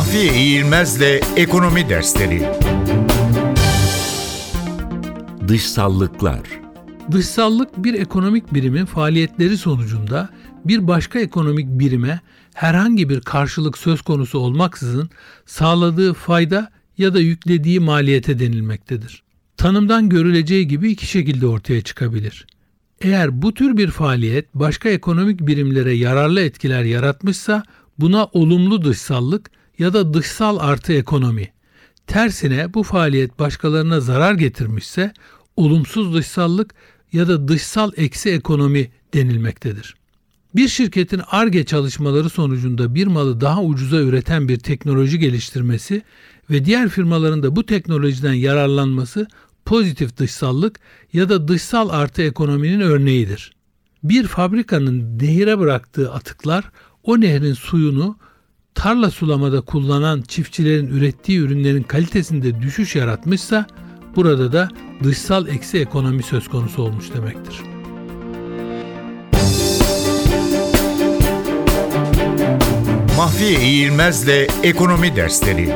Mahfiye İğilmez'le Ekonomi Dersleri Dışsallıklar Dışsallık bir ekonomik birimin faaliyetleri sonucunda bir başka ekonomik birime herhangi bir karşılık söz konusu olmaksızın sağladığı fayda ya da yüklediği maliyete denilmektedir. Tanımdan görüleceği gibi iki şekilde ortaya çıkabilir. Eğer bu tür bir faaliyet başka ekonomik birimlere yararlı etkiler yaratmışsa buna olumlu dışsallık ya da dışsal artı ekonomi. Tersine bu faaliyet başkalarına zarar getirmişse olumsuz dışsallık ya da dışsal eksi ekonomi denilmektedir. Bir şirketin ARGE çalışmaları sonucunda bir malı daha ucuza üreten bir teknoloji geliştirmesi ve diğer firmaların da bu teknolojiden yararlanması pozitif dışsallık ya da dışsal artı ekonominin örneğidir. Bir fabrikanın nehire bıraktığı atıklar o nehrin suyunu tarla sulamada kullanan çiftçilerin ürettiği ürünlerin kalitesinde düşüş yaratmışsa burada da dışsal eksi ekonomi söz konusu olmuş demektir. Mahfiye İğilmez'le Ekonomi Dersleri